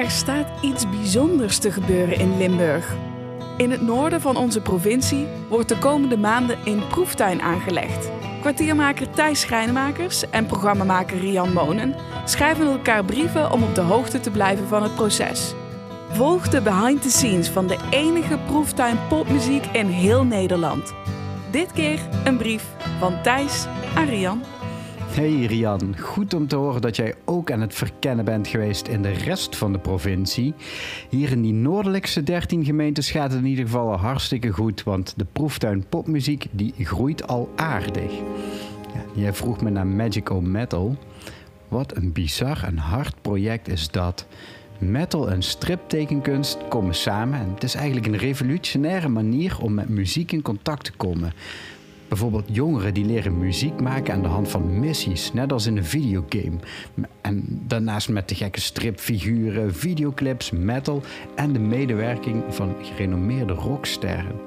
Er staat iets bijzonders te gebeuren in Limburg. In het noorden van onze provincie wordt de komende maanden een proeftuin aangelegd. Kwartiermaker Thijs Schrijnmakers en programmamaker Rian Monen schrijven elkaar brieven om op de hoogte te blijven van het proces. Volg de behind the scenes van de enige proeftuin popmuziek in heel Nederland. Dit keer een brief van Thijs aan Rian. Hey Rian, goed om te horen dat jij ook aan het verkennen bent geweest in de rest van de provincie. Hier in die noordelijkste 13 gemeentes gaat het in ieder geval hartstikke goed, want de proeftuin popmuziek die groeit al aardig. Ja, jij vroeg me naar Magical Metal. Wat een bizar en hard project is dat. Metal en striptekenkunst komen samen en het is eigenlijk een revolutionaire manier om met muziek in contact te komen. Bijvoorbeeld jongeren die leren muziek maken aan de hand van missies, net als in een videogame. En daarnaast met de gekke stripfiguren, videoclips, metal en de medewerking van gerenommeerde rocksterren.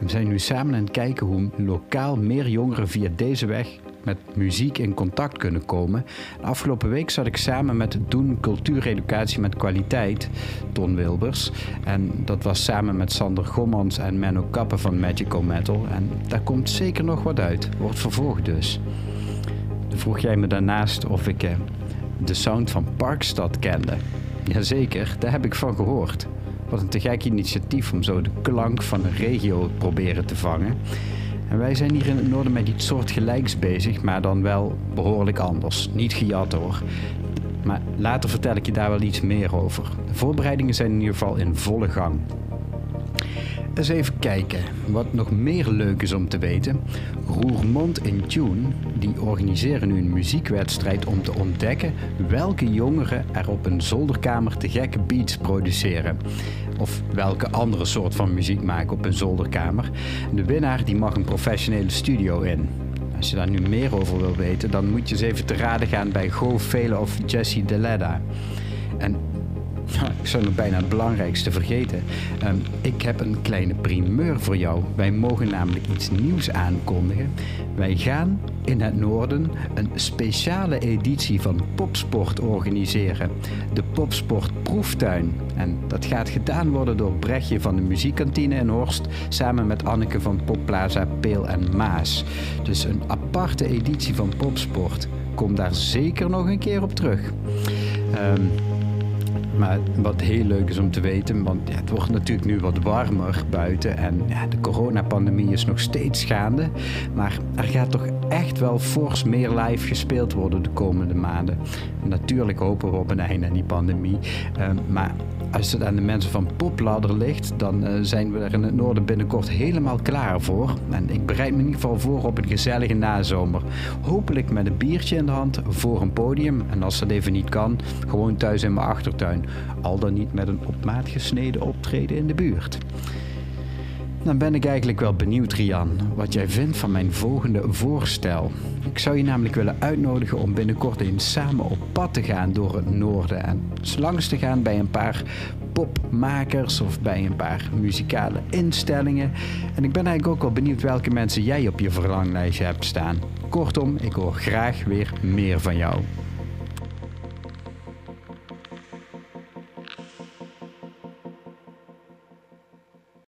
we zijn nu samen aan het kijken hoe lokaal meer jongeren via deze weg met muziek in contact kunnen komen. De afgelopen week zat ik samen met Doen Cultuureducatie met Kwaliteit, Ton Wilbers. En dat was samen met Sander Gommans en Menno Kappen van Magical Metal. En daar komt zeker nog wat uit. Wordt vervolgd dus. Dan vroeg jij me daarnaast of ik eh, de sound van Parkstad kende. Jazeker, daar heb ik van gehoord. Wat een te gek initiatief om zo de klank van een regio proberen te vangen. En wij zijn hier in het noorden met iets soortgelijks bezig, maar dan wel behoorlijk anders. Niet gejat hoor. Maar later vertel ik je daar wel iets meer over. De voorbereidingen zijn in ieder geval in volle gang. Eens even kijken wat nog meer leuk is om te weten. Roermond in Tune die organiseren nu een muziekwedstrijd om te ontdekken welke jongeren er op een zolderkamer te gekke beats produceren. Of welke andere soort van muziek maken op een zolderkamer. De winnaar die mag een professionele studio in. Als je daar nu meer over wil weten, dan moet je eens even te raden gaan bij Go Velen of Jesse Deleda. En ik zou nog bijna het belangrijkste vergeten. Ehm, ik heb een kleine primeur voor jou. Wij mogen namelijk iets nieuws aankondigen. Wij gaan in het noorden een speciale editie van Popsport organiseren. De Popsport Proeftuin. En dat gaat gedaan worden door Brechtje van de Muziekkantine in Horst samen met Anneke van Popplaza Peel en Maas. Dus een aparte editie van Popsport. Kom daar zeker nog een keer op terug. Um, maar wat heel leuk is om te weten, want het wordt natuurlijk nu wat warmer buiten en ja, de coronapandemie is nog steeds gaande. Maar er gaat toch echt wel fors meer live gespeeld worden de komende maanden. natuurlijk hopen we op een einde aan die pandemie. Ehm, maar als het aan de mensen van Popladder ligt, dan uh, zijn we er in het noorden binnenkort helemaal klaar voor. En ik bereid me in ieder geval voor op een gezellige nazomer. Hopelijk met een biertje in de hand voor een podium. En als dat even niet kan, gewoon thuis in mijn achtertuin. Al dan niet met een op maat gesneden optreden in de buurt. Dan ben ik eigenlijk wel benieuwd, Rian, wat jij vindt van mijn volgende voorstel. Ik zou je namelijk willen uitnodigen om binnenkort eens samen op pad te gaan door het noorden en langs te gaan bij een paar popmakers of bij een paar muzikale instellingen. En ik ben eigenlijk ook wel benieuwd welke mensen jij op je verlanglijstje hebt staan. Kortom, ik hoor graag weer meer van jou.